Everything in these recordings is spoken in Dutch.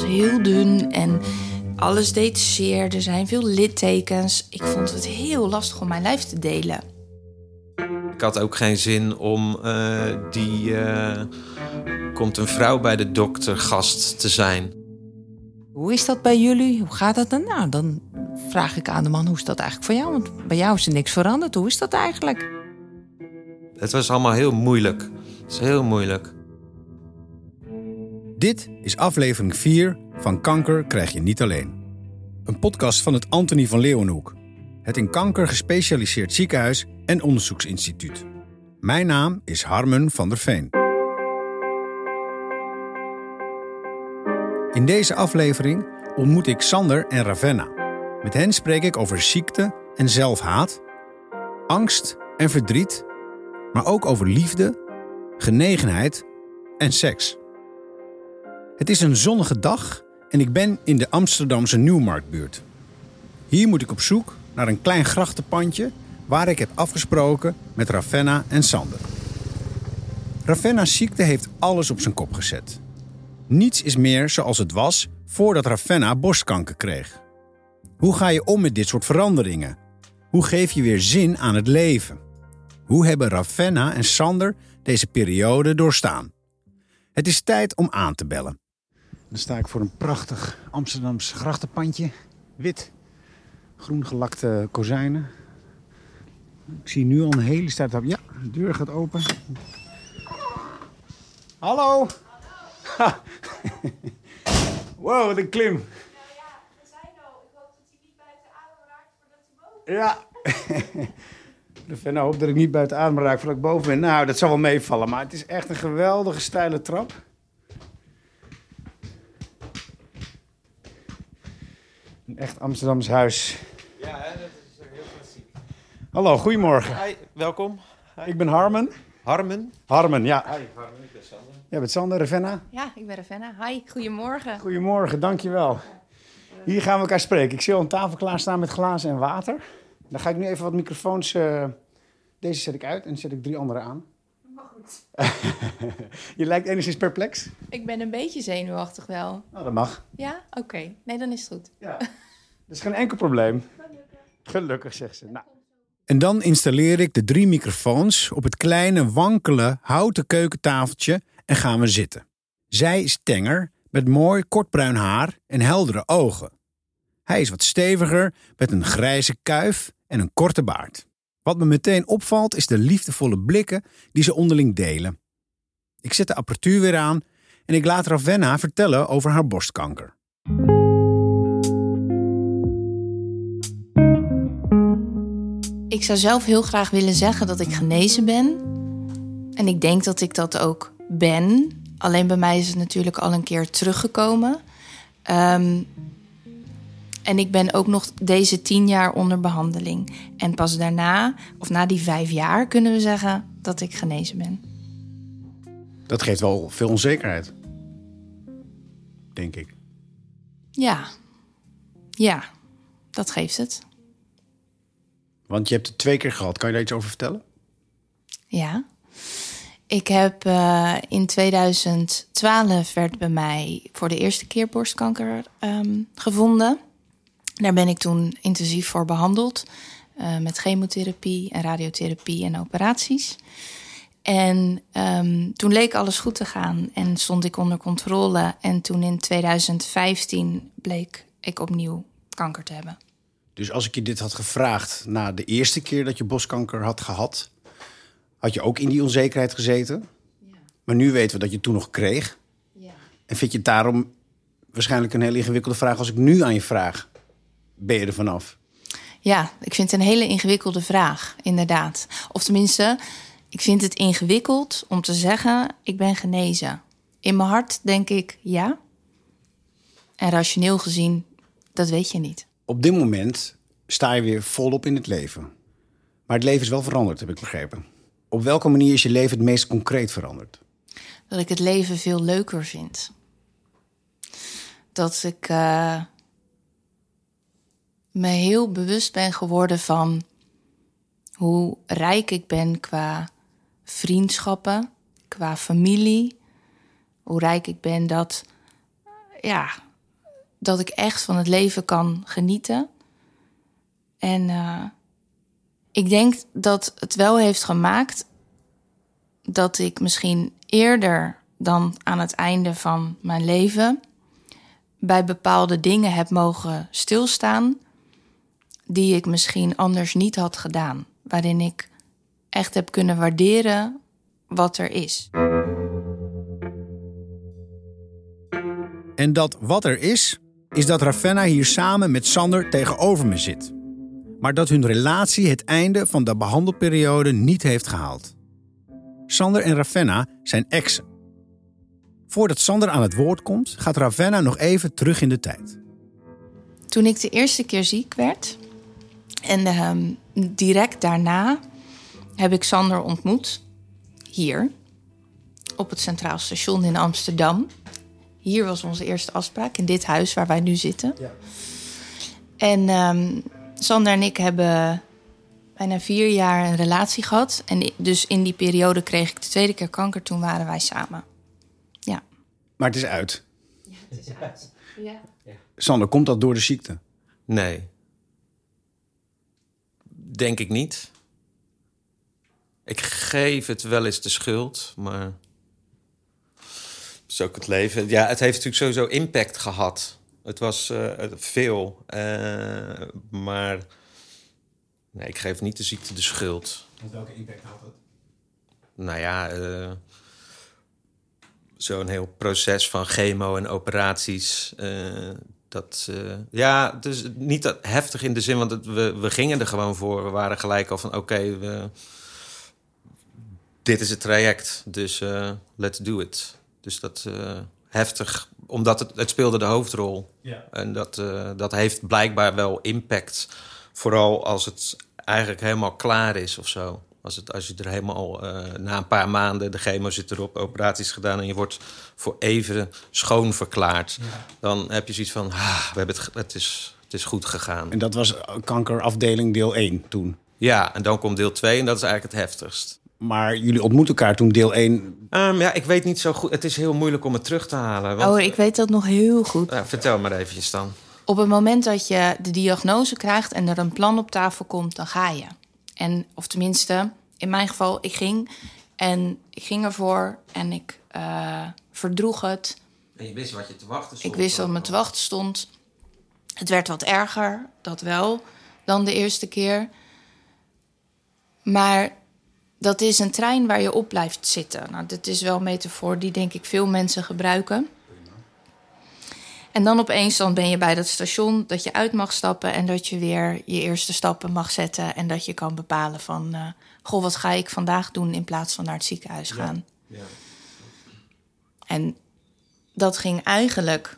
was heel dun en alles deed zeer. Er zijn veel littekens. Ik vond het heel lastig om mijn lijf te delen. Ik had ook geen zin om uh, die. Uh, komt een vrouw bij de dokter gast te zijn. Hoe is dat bij jullie? Hoe gaat dat dan? Nou, dan vraag ik aan de man: hoe is dat eigenlijk voor jou? Want bij jou is er niks veranderd. Hoe is dat eigenlijk? Het was allemaal heel moeilijk. Het is heel moeilijk. Dit is aflevering 4 van Kanker krijg je niet alleen. Een podcast van het Antonie van Leeuwenhoek. Het in kanker gespecialiseerd ziekenhuis en onderzoeksinstituut. Mijn naam is Harmen van der Veen. In deze aflevering ontmoet ik Sander en Ravenna. Met hen spreek ik over ziekte en zelfhaat, angst en verdriet, maar ook over liefde, genegenheid en seks. Het is een zonnige dag en ik ben in de Amsterdamse Nieuwmarktbuurt. Hier moet ik op zoek naar een klein grachtenpandje waar ik heb afgesproken met Ravenna en Sander. Ravenna's ziekte heeft alles op zijn kop gezet. Niets is meer zoals het was voordat Ravenna borstkanker kreeg. Hoe ga je om met dit soort veranderingen? Hoe geef je weer zin aan het leven? Hoe hebben Ravenna en Sander deze periode doorstaan? Het is tijd om aan te bellen. Dan sta ik voor een prachtig Amsterdams grachtenpandje. Wit, groen gelakte kozijnen. Ik zie nu al een hele start. Ja, de deur gaat open. Hallo! wow, wat een klim. Nou ja, we zijn al. Ik hoop dat hij niet buiten adem raakt voordat hij boven Ja. De dat ik niet buiten adem raak voordat ik boven ben. Nou, dat zal wel meevallen. Maar het is echt een geweldige steile trap. Echt Amsterdams huis. Ja, dat is heel klassiek. Hallo, goedemorgen. Hi, welkom. Ik ben Harmen. Harmen. Harmen, ja. Hi, Harmen, ik ben Sander. Jij bent Sander, Ravenna. Ja, ik ben Ravenna. Hi, goedemorgen. Goedemorgen, dankjewel. Hier gaan we elkaar spreken. Ik zie al een tafel klaarstaan met glazen en water. Dan ga ik nu even wat microfoons... eh, Deze zet ik uit en zet ik drie andere aan. Je lijkt enigszins perplex. Ik ben een beetje zenuwachtig wel. Nou, dat mag. Ja? Oké. Nee, dan is het goed. Ja. Dat is geen enkel probleem. Gelukkig, zegt ze. Nou. En dan installeer ik de drie microfoons op het kleine, wankele, houten keukentafeltje en gaan we zitten. Zij is tenger, met mooi kortbruin haar en heldere ogen. Hij is wat steviger, met een grijze kuif en een korte baard. Wat me meteen opvalt is de liefdevolle blikken die ze onderling delen. Ik zet de apparatuur weer aan en ik laat Ravenna vertellen over haar borstkanker. Ik zou zelf heel graag willen zeggen dat ik genezen ben. En ik denk dat ik dat ook ben. Alleen bij mij is het natuurlijk al een keer teruggekomen. Ehm, en ik ben ook nog deze tien jaar onder behandeling. En pas daarna, of na die vijf jaar, kunnen we zeggen dat ik genezen ben. Dat geeft wel veel onzekerheid. Denk ik. Ja, ja, dat geeft het. Want je hebt het twee keer gehad. Kan je daar iets over vertellen? Ja. Ik heb eh, in 2012 werd bij mij voor de eerste keer borstkanker ehm, gevonden. Daar ben ik toen intensief voor behandeld. eh, met chemotherapie en radiotherapie en operaties. En ehm, toen leek alles goed te gaan en stond ik onder controle. En toen in 2015 bleek ik opnieuw kanker te hebben. Dus als ik je dit had gevraagd na de eerste keer dat je borstkanker had gehad, had je ook in die onzekerheid gezeten. Maar nu weten we dat je het toen nog kreeg. Ja. En vind je het daarom waarschijnlijk een hele ingewikkelde vraag als ik nu aan je vraag: ben je er vanaf? Ja, ik vind het een hele ingewikkelde vraag, inderdaad. Of tenminste, ik vind het ingewikkeld om te zeggen: ik ben genezen. In mijn hart denk ik ja. En rationeel gezien, dat weet je niet. Op dit moment sta je weer volop in het leven. Maar het leven is wel veranderd, heb ik begrepen. Op welke manier is je leven het meest concreet veranderd? Dat ik het leven veel leuker vind. Dat ik eh, me heel bewust ben geworden van hoe rijk ik ben qua vriendschappen, qua familie. Hoe rijk ik ben dat, ja, dat ik echt van het leven kan genieten. En uh, ik denk dat het wel heeft gemaakt dat ik misschien eerder dan aan het einde van mijn leven bij bepaalde dingen heb mogen stilstaan die ik misschien anders niet had gedaan. Waarin ik echt heb kunnen waarderen wat er is. En dat wat er is, is dat Ravenna hier samen met Sander tegenover me zit. Maar dat hun relatie het einde van de behandelperiode niet heeft gehaald. Sander en Ravenna zijn exen. Voordat Sander aan het woord komt, gaat Ravenna nog even terug in de tijd. Toen ik de eerste keer ziek werd en uh, direct daarna heb ik Sander ontmoet hier op het Centraal Station in Amsterdam. Hier was onze eerste afspraak in dit huis waar wij nu zitten. Ja. En um, Sander en ik hebben bijna vier jaar een relatie gehad. En dus in die periode kreeg ik de tweede keer kanker. Toen waren wij samen. Ja. Maar het is uit. Ja, het is uit. Ja. Sander, komt dat door de ziekte? Nee. Denk ik niet. Ik geef het wel eens de schuld, maar. Dat is ook het leven. Ja, het heeft natuurlijk sowieso impact gehad. Het was uh, veel. Uh, maar nee, ik geef niet de ziekte de schuld. Want welke impact had het? Nou ja, uh, zo'n heel proces van chemo en operaties. dat, ja, dus niet dat heftig in de zin, want het, we, we gingen er gewoon voor. We waren gelijk al van oké, okay, we dit is het traject, dus uh, let's do it. Dus dat heftig, omdat het, het speelde de hoofdrol. Ja. En dat, uh, dat heeft blijkbaar wel impact. Vooral als het eigenlijk helemaal klaar is of zo. Als, het, als je er helemaal na een paar maanden, de chemo zit erop, operaties gedaan... en je wordt voor even schoon verklaard. Ja. Dan heb je zoiets van, ah, we hebben het, het, is, het is goed gegaan. En dat was kankerafdeling deel 1 toen? Ja, en dan komt deel 2 en dat is eigenlijk het heftigst. Maar jullie ontmoeten elkaar toen deel 1. Um, ja, ik weet niet zo goed. Het is heel moeilijk om het terug te halen. Want... Oh, ik weet dat nog heel goed. Ja, vertel maar eventjes dan. Op het moment dat je de diagnose krijgt en er een plan op tafel komt, dan ga je. En, of tenminste, in mijn geval, ik ging. En ik ging ervoor en ik uh, verdroeg het. En je wist wat je te wachten stond? Ik wist wat me te wachten stond. Het werd wat erger, dat wel, dan de eerste keer. Maar dat is een trein waar je op blijft zitten. Nou, dat is wel een metafoor die denk ik veel mensen gebruiken. En dan opeens dan ben je bij dat station dat je uit mag stappen en dat je weer je eerste stappen mag zetten en dat je kan bepalen van, uh, goh, wat ga ik vandaag doen in plaats van naar het ziekenhuis gaan. Ja. Ja. En dat ging eigenlijk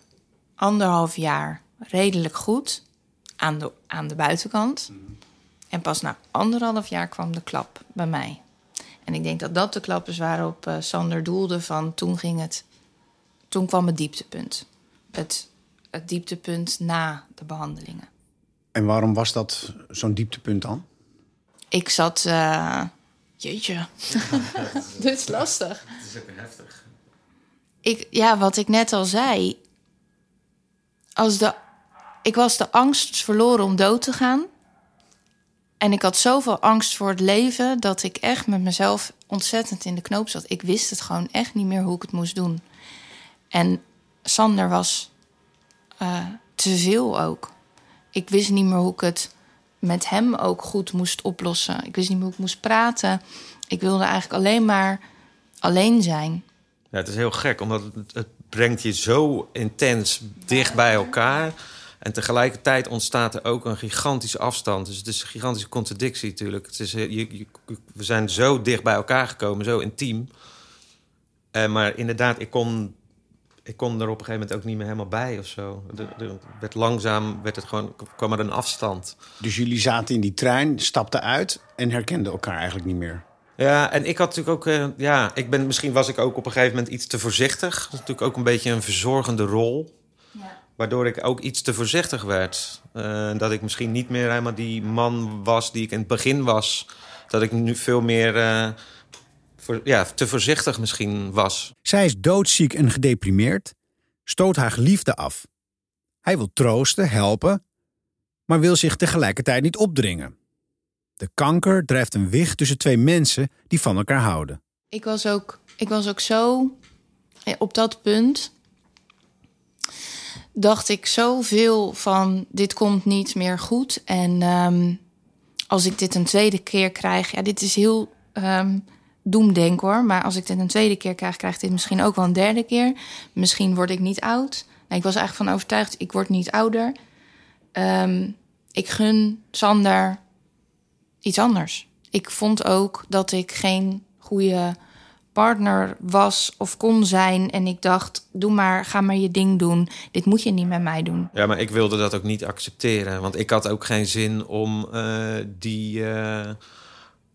anderhalf jaar redelijk goed aan de, aan de buitenkant. Mhm. En pas na anderhalf jaar kwam de klap bij mij. En ik denk dat dat de klap is waarop uh, Sander doelde van toen ging het... Toen kwam het dieptepunt. Het, het dieptepunt na de behandelingen. En waarom was dat zo'n dieptepunt dan? Ik zat... Uh, jeetje, dit is lastig. Het is ook heftig. Ik, ja, wat ik net al zei... Als de, ik was de angst verloren om dood te gaan... En ik had zoveel angst voor het leven dat ik echt met mezelf ontzettend in de knoop zat. Ik wist het gewoon echt niet meer hoe ik het moest doen. En Sander was uh, te veel ook. Ik wist niet meer hoe ik het met hem ook goed moest oplossen. Ik wist niet meer hoe ik moest praten. Ik wilde eigenlijk alleen maar alleen zijn. Ja, het is heel gek, omdat het, het brengt je zo intens dicht bij elkaar. En tegelijkertijd ontstaat er ook een gigantische afstand. Dus het is een gigantische contradictie natuurlijk. Het is, eh, je, je, we zijn zo dicht bij elkaar gekomen, zo intiem. Uh, maar inderdaad, ik kon, ik kon er op een gegeven moment ook niet meer helemaal bij of zo. Er, werd langzaam werd het gewoon, kwam er een afstand. Dus jullie zaten in die trein, stapten uit en herkenden elkaar eigenlijk niet meer? Ja, en ik had natuurlijk ook, uh, ja, ik ben, misschien was ik ook op een gegeven moment iets te voorzichtig. Dat is natuurlijk ook een beetje een verzorgende rol. Waardoor ik ook iets te voorzichtig werd. Uh, dat ik misschien niet meer helemaal die man was die ik in het begin was. Dat ik nu veel meer uh, voor, ja, te voorzichtig misschien was. Zij is doodziek en gedeprimeerd, stoot haar geliefde af. Hij wil troosten, helpen, maar wil zich tegelijkertijd niet opdringen. De kanker drijft een wicht tussen twee mensen die van elkaar houden. Ik was ook, ik was ook zo eh, op dat punt. Dacht ik zoveel van: dit komt niet meer goed. En ehm, als ik dit een tweede keer krijg, ja, dit is heel um, doemdenk hoor. Maar als ik dit een tweede keer krijg, krijg ik dit misschien ook wel een derde keer. Misschien word ik niet oud. Nou, ik was eigenlijk van overtuigd: ik word niet ouder. Um, ik gun Sander iets anders. Ik vond ook dat ik geen goede partner was of kon zijn. En ik dacht, doe maar, ga maar je ding doen. Dit moet je niet met mij doen. Ja, maar ik wilde dat ook niet accepteren. Want ik had ook geen zin om uh, die... Uh,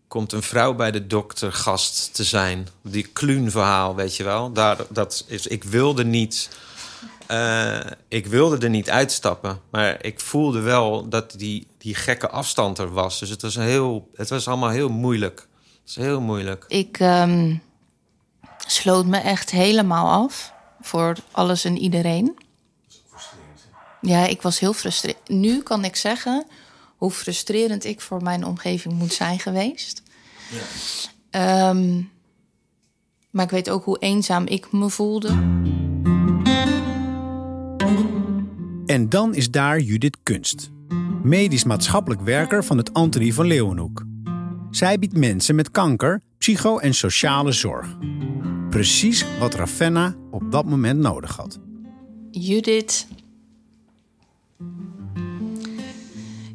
komt een vrouw bij de dokter gast te zijn. Die kluun verhaal, weet je wel. Daar, dat is, ik wilde niet uh, ik wilde er niet uitstappen, maar ik voelde wel dat die, die gekke afstand er was. Dus het was, heel, het was allemaal heel moeilijk. Het is heel moeilijk. Ik um, sloot me echt helemaal af voor alles en iedereen. Ja, ik was heel frustrerend. Nu kan ik zeggen hoe frustrerend ik voor mijn omgeving moet zijn geweest. Ja. Um, maar ik weet ook hoe eenzaam ik me voelde. En dan is daar Judith Kunst, medisch-maatschappelijk werker van het Antonie van Leeuwenhoek. Zij biedt mensen met kanker psycho- en sociale zorg. Precies wat Ravenna op dat moment nodig had. Judith.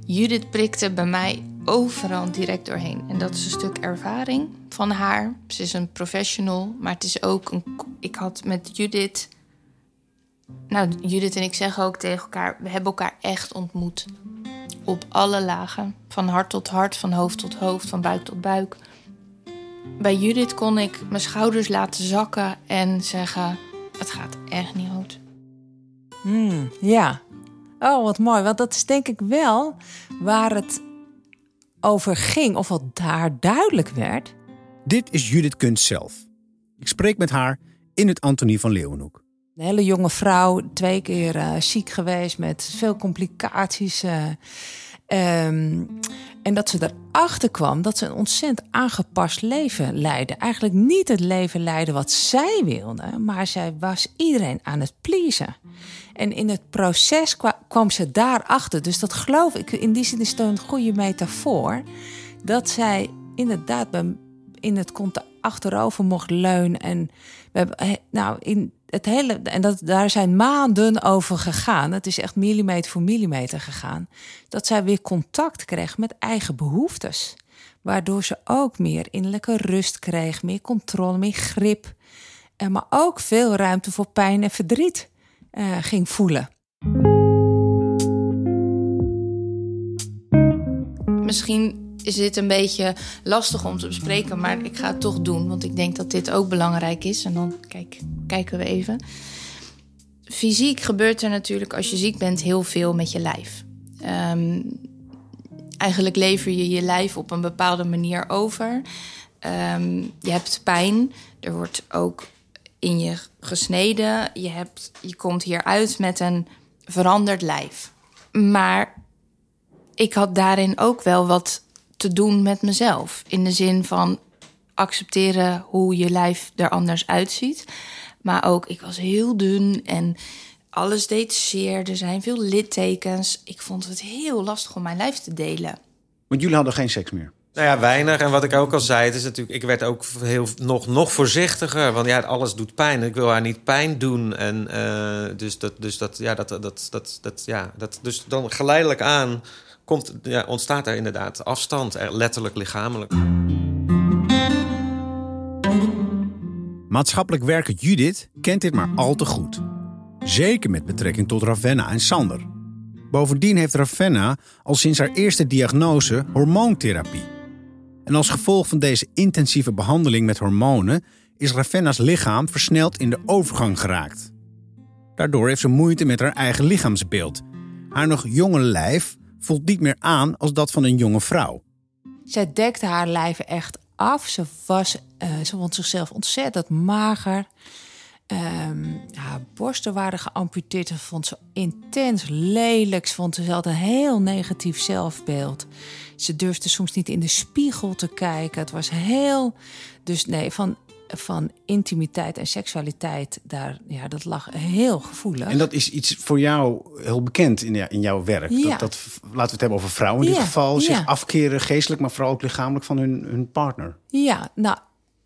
Judith prikte bij mij overal direct doorheen. En dat is een stuk ervaring van haar. Ze is een professional, maar het is ook een. Ik had met Judith nou, Judith en ik zeggen ook tegen elkaar: we hebben elkaar echt ontmoet. Op alle lagen. Van hart tot hart, van hoofd tot hoofd, van buik tot buik. Bij Judith kon ik mijn schouders laten zakken en zeggen: het gaat echt niet goed. Hmm, ja. Oh, wat mooi. Want dat is denk ik wel waar het over ging, of wat daar duidelijk werd. Dit is Judith Kunst zelf. Ik spreek met haar in het Antonie van Leeuwenhoek. Een hele jonge vrouw, twee keer uh, ziek geweest met veel complicaties. Uh, um, en dat ze erachter kwam dat ze een ontzettend aangepast leven leidde. Eigenlijk niet het leven leidde wat zij wilde, maar zij was iedereen aan het pleasen. En in het proces kwam ze daarachter. Dus dat geloof ik, in die zin is het een goede metafoor. Dat zij inderdaad in het achterover mocht leunen. En we hebben, nou, in het hele, en dat, daar zijn maanden over gegaan. Het is echt millimeter voor millimeter gegaan. Dat zij weer contact kreeg met eigen behoeftes. Waardoor ze ook meer innerlijke rust kreeg, meer controle, meer grip. En eh, maar ook veel ruimte voor pijn en verdriet uh, ging voelen. Misschien is dit een beetje lastig om te bespreken, maar ik ga het toch doen, want ik denk dat dit ook belangrijk is. En dan kijk, kijken we even. Fysiek gebeurt er natuurlijk als je ziek bent heel veel met je lijf. Um, eigenlijk lever je je lijf op een bepaalde manier over. Um, je hebt pijn, er wordt ook in je gesneden. Je, hebt, je komt hieruit met een veranderd lijf. Maar ik had daarin ook wel wat te doen met mezelf. In de zin van accepteren hoe je lijf er anders uitziet. Maar ook, ik was heel dun en alles deed zeer. Er zijn veel littekens. Ik vond het heel lastig om mijn lijf te delen. Want jullie hadden geen seks meer? Nou ja, weinig. En wat ik ook al zei, het is natuurlijk, ik werd ook heel, nog, nog voorzichtiger. Want ja, alles doet pijn. Ik wil haar niet pijn doen. En uh, dus dat, dus dat, ja, dat, dat, dat, dat, ja, dat, dus dan geleidelijk aan komt, ja, ontstaat er inderdaad afstand, letterlijk lichamelijk. Maatschappelijk werker Judith kent dit maar al te goed. Zeker met betrekking tot Ravenna en Sander. Bovendien heeft Ravenna al sinds haar eerste diagnose hormoontherapie. En als gevolg van deze intensieve behandeling met hormonen is Ravenna's lichaam versneld in de overgang geraakt. Daardoor heeft ze moeite met haar eigen lichaamsbeeld. Haar nog jonge lijf voelt niet meer aan als dat van een jonge vrouw. Zij dekte haar lijf echt af. Ze, was, uh, ze vond zichzelf ontzettend mager. Um, haar borsten waren geamputeerd. Ze vond ze intens lelijk. Ze vond ze altijd een heel negatief zelfbeeld. Ze durfde soms niet in de spiegel te kijken. Het was heel. Dus nee, van, van intimiteit en seksualiteit, daar, ja, dat lag heel gevoelig. En dat is iets voor jou heel bekend in, in jouw werk. Ja. Dat, dat, laten we het hebben over vrouwen in dit Ja, geval. Zich ja. afkeren, geestelijk, maar vooral ook lichamelijk van hun, hun partner. Ja, nou,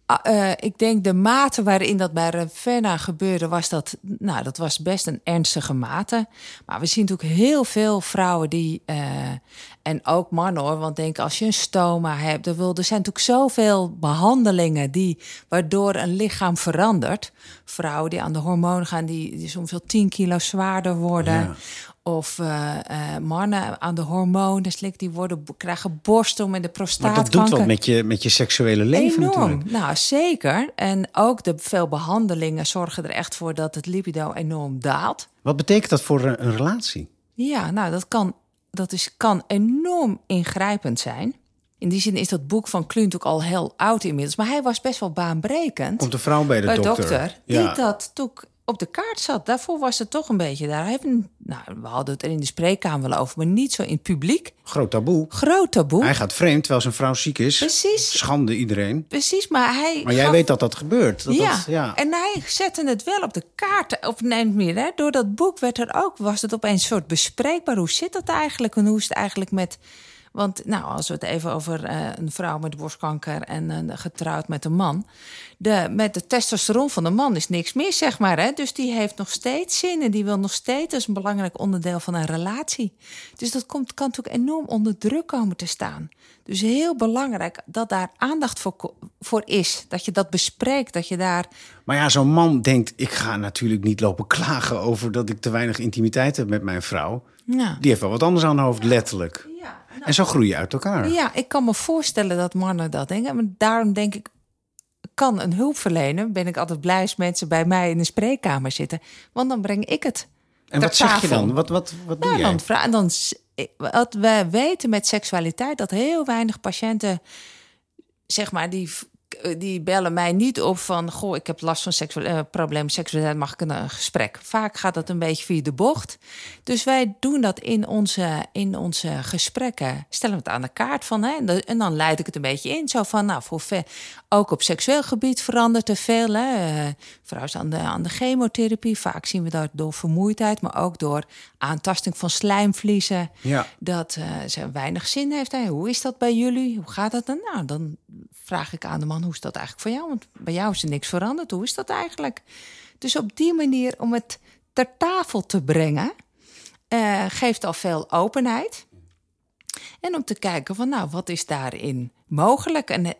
ah, eh, ik denk de mate waarin dat bij Ravenna gebeurde, was dat, nou, dat was best een ernstige mate. Maar we zien natuurlijk heel veel vrouwen die, eh, en ook mannen hoor, want denk als je een stoma hebt, er, wil, er zijn natuurlijk zoveel behandelingen die, waardoor een lichaam verandert. Vrouwen die aan de hormonen gaan, die, die soms wel 10 kilo zwaarder worden. Ja. Of eh, eh, mannen aan de hormonen, die worden, krijgen borsten met de Maar prostaatkanker. dat doet wat met je, met je seksuele leven Enorm. natuurlijk. Nou, zeker. En ook de veel behandelingen zorgen er echt voor dat het libido enorm daalt. Wat betekent dat voor een, een relatie? Ja, nou, dat kan, dat is, kan enorm ingrijpend zijn. In die zin is dat boek van Kluun natuurlijk al heel oud inmiddels. Maar hij was best wel baanbrekend. Komt een vrouw bij de dokter. dokter, die Ja. dat toen op de kaart zat. Daarvoor was het toch een beetje daar. Even, nou, we hadden het er in de spreekkamer wel over, maar niet zo in het publiek. Groot taboe. Groot taboe. Hij gaat vreemd terwijl zijn vrouw ziek is. Precies. Schande iedereen. Precies, maar hij. Maar jij gaf- weet dat dat gebeurt. Dat ja. Dat, ja. en hij zette het wel op de kaart. Op neemt meer, hè? Door dat boek werd er ook, was het opeens een soort bespreekbaar. Hoe zit dat eigenlijk? En hoe is het eigenlijk met. Want nou, als we het even over eh, een vrouw met borstkanker en eh, getrouwd met een man. De, met de testosteron van de man is niks meer, zeg maar. Hè? Dus die heeft nog steeds zin en die wil nog steeds. Dat is een belangrijk onderdeel van een relatie. Dus dat komt, kan natuurlijk enorm onder druk komen te staan. Dus heel belangrijk dat daar aandacht voor, voor is. Dat je dat bespreekt, dat je daar Maar ja, zo'n man denkt, ik ga natuurlijk niet lopen klagen over dat ik te weinig intimiteit heb met mijn vrouw. Ja. Die heeft wel wat anders aan haar hoofd, letterlijk. Ja, En zo groei je uit elkaar. ja, ik kan me voorstellen dat mannen dat denken. Maar daarom denk ik, kan een hulpverlener... ben ik altijd blij als mensen bij mij in de spreekkamer zitten. Want dan breng ik het en wat zeg je dan? Wat, wat, wat doe Ja, jij? dan dan, wat we weten met seksualiteit... dat heel weinig patiënten, zeg maar... die die bellen mij niet op van... goh, ik heb last van seksuele eh, problemen, seksualiteit, mag ik een, een gesprek? Vaak gaat dat een beetje via de bocht. Dus wij doen dat in onze, in onze gesprekken. Stellen we het aan de kaart van... Hè, en, de- en dan leid ik het een beetje in. Zo van, nou, voor ve- ook op seksueel gebied verandert er veel. Hè. Eh, Vrouwen zijn aan de, aan de chemotherapie. Vaak zien we dat door vermoeidheid... maar ook door aantasting van slijmvliezen Ja. dat eh, ze weinig zin heeft. Hè. Hoe is dat bij jullie? Hoe gaat dat dan? Nou, dan vraag ik aan de man, hoe is dat eigenlijk voor jou? Want bij jou is er niks veranderd. Hoe is dat eigenlijk? Dus op die manier om het ter tafel te brengen, eh, geeft al veel openheid. En om te kijken van, nou, wat is daarin mogelijk? En eh,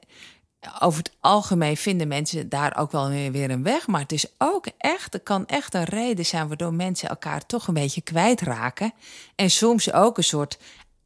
over het algemeen vinden mensen daar ook wel weer een weg. Maar het is ook echt, er kan echt een reden zijn waardoor mensen elkaar toch een beetje kwijtraken. En soms ook een soort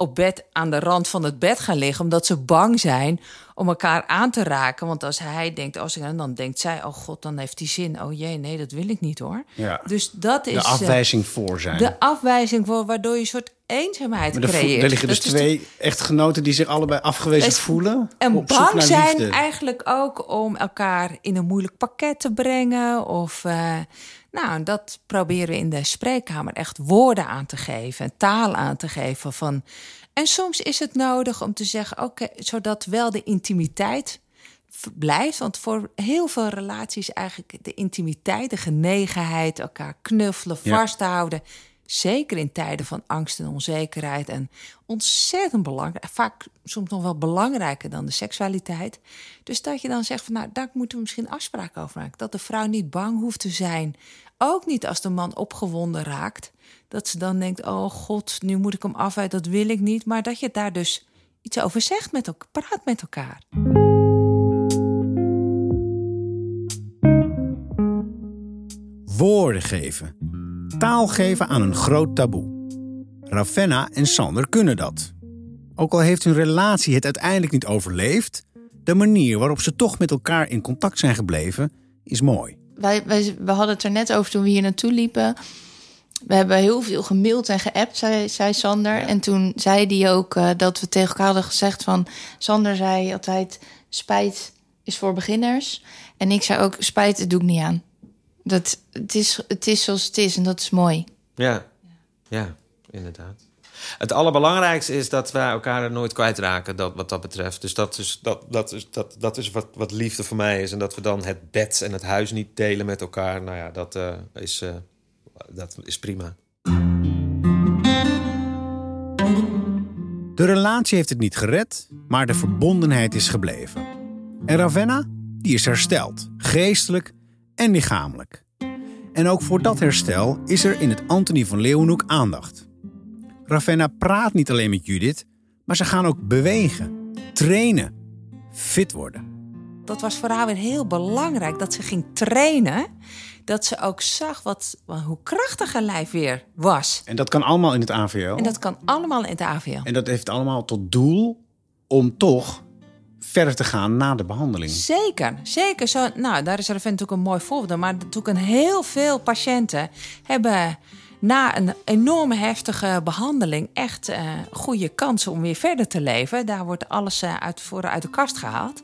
op bed aan de rand van het bed gaan liggen, omdat ze bang zijn om elkaar aan te raken. Want als hij denkt, als ik, en dan denkt zij, oh god, dan heeft hij zin. Oh jee, nee, dat wil ik niet hoor. Ja. Dus dat is De eh, afwijzing voor zijn. de afwijzing voor waardoor je een soort eenzaamheid maar er, creëert. er liggen dus Dat twee echtgenoten die zich allebei afgewezen voelen. en bang zijn eigenlijk ook om elkaar in een moeilijk pakket te brengen. Of, eh, nou, dat proberen we in de spreekkamer echt woorden aan te geven. En taal aan te geven. Van, en soms is het nodig om te zeggen, oké, zodat wel de intimiteit blijft. Want voor heel veel relaties eigenlijk de intimiteit, de genegenheid, elkaar knuffelen, Ja. vasthouden. Zeker in tijden van angst en onzekerheid. En ontzettend belangrijk. Vaak soms nog wel belangrijker dan de seksualiteit. Dus dat je dan zegt van nou, daar moeten we misschien afspraken over maken. Dat de vrouw niet bang hoeft te zijn. Ook niet als de man opgewonden raakt. Dat ze dan denkt, oh god, nu moet ik hem afwijten, dat wil ik niet. Maar dat je daar dus iets over zegt met elkaar, praat met elkaar. Woorden geven. Taal geven aan een groot taboe. Ravenna en Sander kunnen dat. Ook al heeft hun relatie het uiteindelijk niet overleefd, de manier waarop ze toch met elkaar in contact zijn gebleven is mooi. Wij, wij, we hadden het er net over toen we hier naartoe liepen. We hebben heel veel gemaild en geappt, zei, zei Sander. En toen zei hij ook eh, dat we tegen elkaar hadden gezegd van... Sander zei altijd, spijt is voor beginners. En ik zei ook, spijt, doe ik niet aan. Dat, het, is, het is zoals het is en dat is mooi. Ja, ja, inderdaad. Het allerbelangrijkste is dat wij elkaar er nooit kwijtraken, dat, wat dat betreft. Dus dat is, dat, dat is, dat, dat is wat, wat liefde voor mij is. En dat we dan het bed en het huis niet delen met elkaar. Nou ja, dat, uh, is, uh, dat is prima. De relatie heeft het niet gered, maar de verbondenheid is gebleven. En Ravenna, die is hersteld, geestelijk en lichamelijk. En ook voor dat herstel is er in het Antonie van Leeuwenhoek aandacht. Ravenna praat niet alleen met Judith, maar ze gaan ook bewegen, trainen, fit worden. Dat was voor haar weer heel belangrijk dat ze ging trainen. Dat ze ook zag wat, hoe krachtig haar lijf weer was. En dat kan allemaal in het AVL? En dat kan allemaal in het AVL. En dat heeft allemaal tot doel om toch verder te gaan na de behandeling. Zeker, zeker. Zo, nou, daar is er natuurlijk een mooi voorbeeld. Maar natuurlijk een heel veel patiënten hebben na een enorme heftige behandeling echt uh, goede kansen om weer verder te leven. Daar wordt alles uh, uit, voor uit de kast gehaald.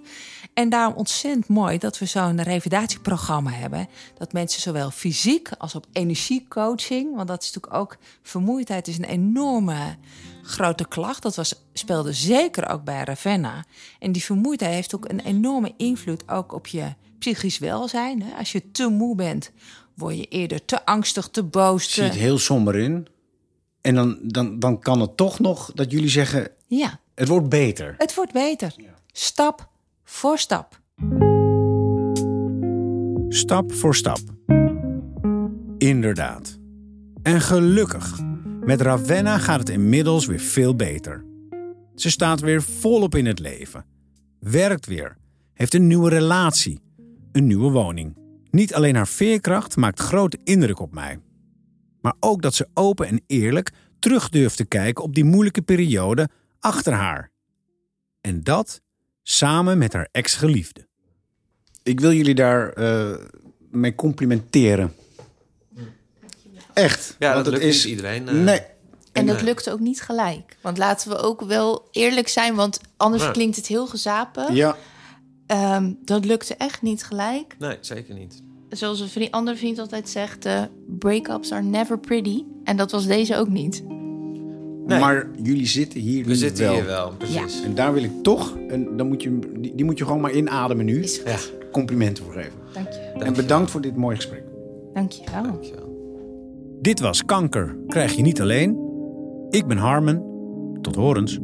En daarom ontzettend mooi dat we zo'n revalidatieprogramma hebben. Dat mensen zowel fysiek als op energiecoaching, want dat is natuurlijk ook vermoeidheid is een enorme grote klacht. Dat was, speelde zeker ook bij Ravenna. En die vermoeidheid heeft ook een enorme invloed ook op je psychisch welzijn. Als je te moe bent word je eerder te angstig, te boos. Te... Ziet heel somber in. En dan, dan, dan kan het toch nog dat jullie zeggen: ja. het wordt beter. Het wordt beter. Stap voor stap. Stap voor stap. Inderdaad. En gelukkig, met Ravenna gaat het inmiddels weer veel beter. Ze staat weer volop in het leven. Werkt weer. Heeft een nieuwe relatie. Een nieuwe woning. Niet alleen haar veerkracht maakt grote indruk op mij, maar ook dat ze open en eerlijk terug durft te kijken op die moeilijke periode achter haar. En dat samen met haar ex-geliefde. Ik wil jullie daar uh, mee complimenteren. Echt. Ja, want dat lukt is niet iedereen. Uh... Nee. En dat lukt ook niet gelijk. Want laten we ook wel eerlijk zijn, want anders klinkt het heel gezapen. Ja. Um, dat lukte echt niet gelijk. Nee, zeker niet. Zoals een vriend, andere vriend altijd zegt, uh, breakups are never pretty. En dat was deze ook niet. Nee. Maar jullie zitten hier We zitten wel. hier wel, precies. En daar wil ik toch, en dan moet je, die, die moet je gewoon maar inademen nu. Ja. Complimenten voor geven. Dank je. En bedankt voor dit mooie gesprek. Dank je wel. Dank je wel. Dit was Kanker krijg je niet alleen. Ik ben Harmen. Tot horens.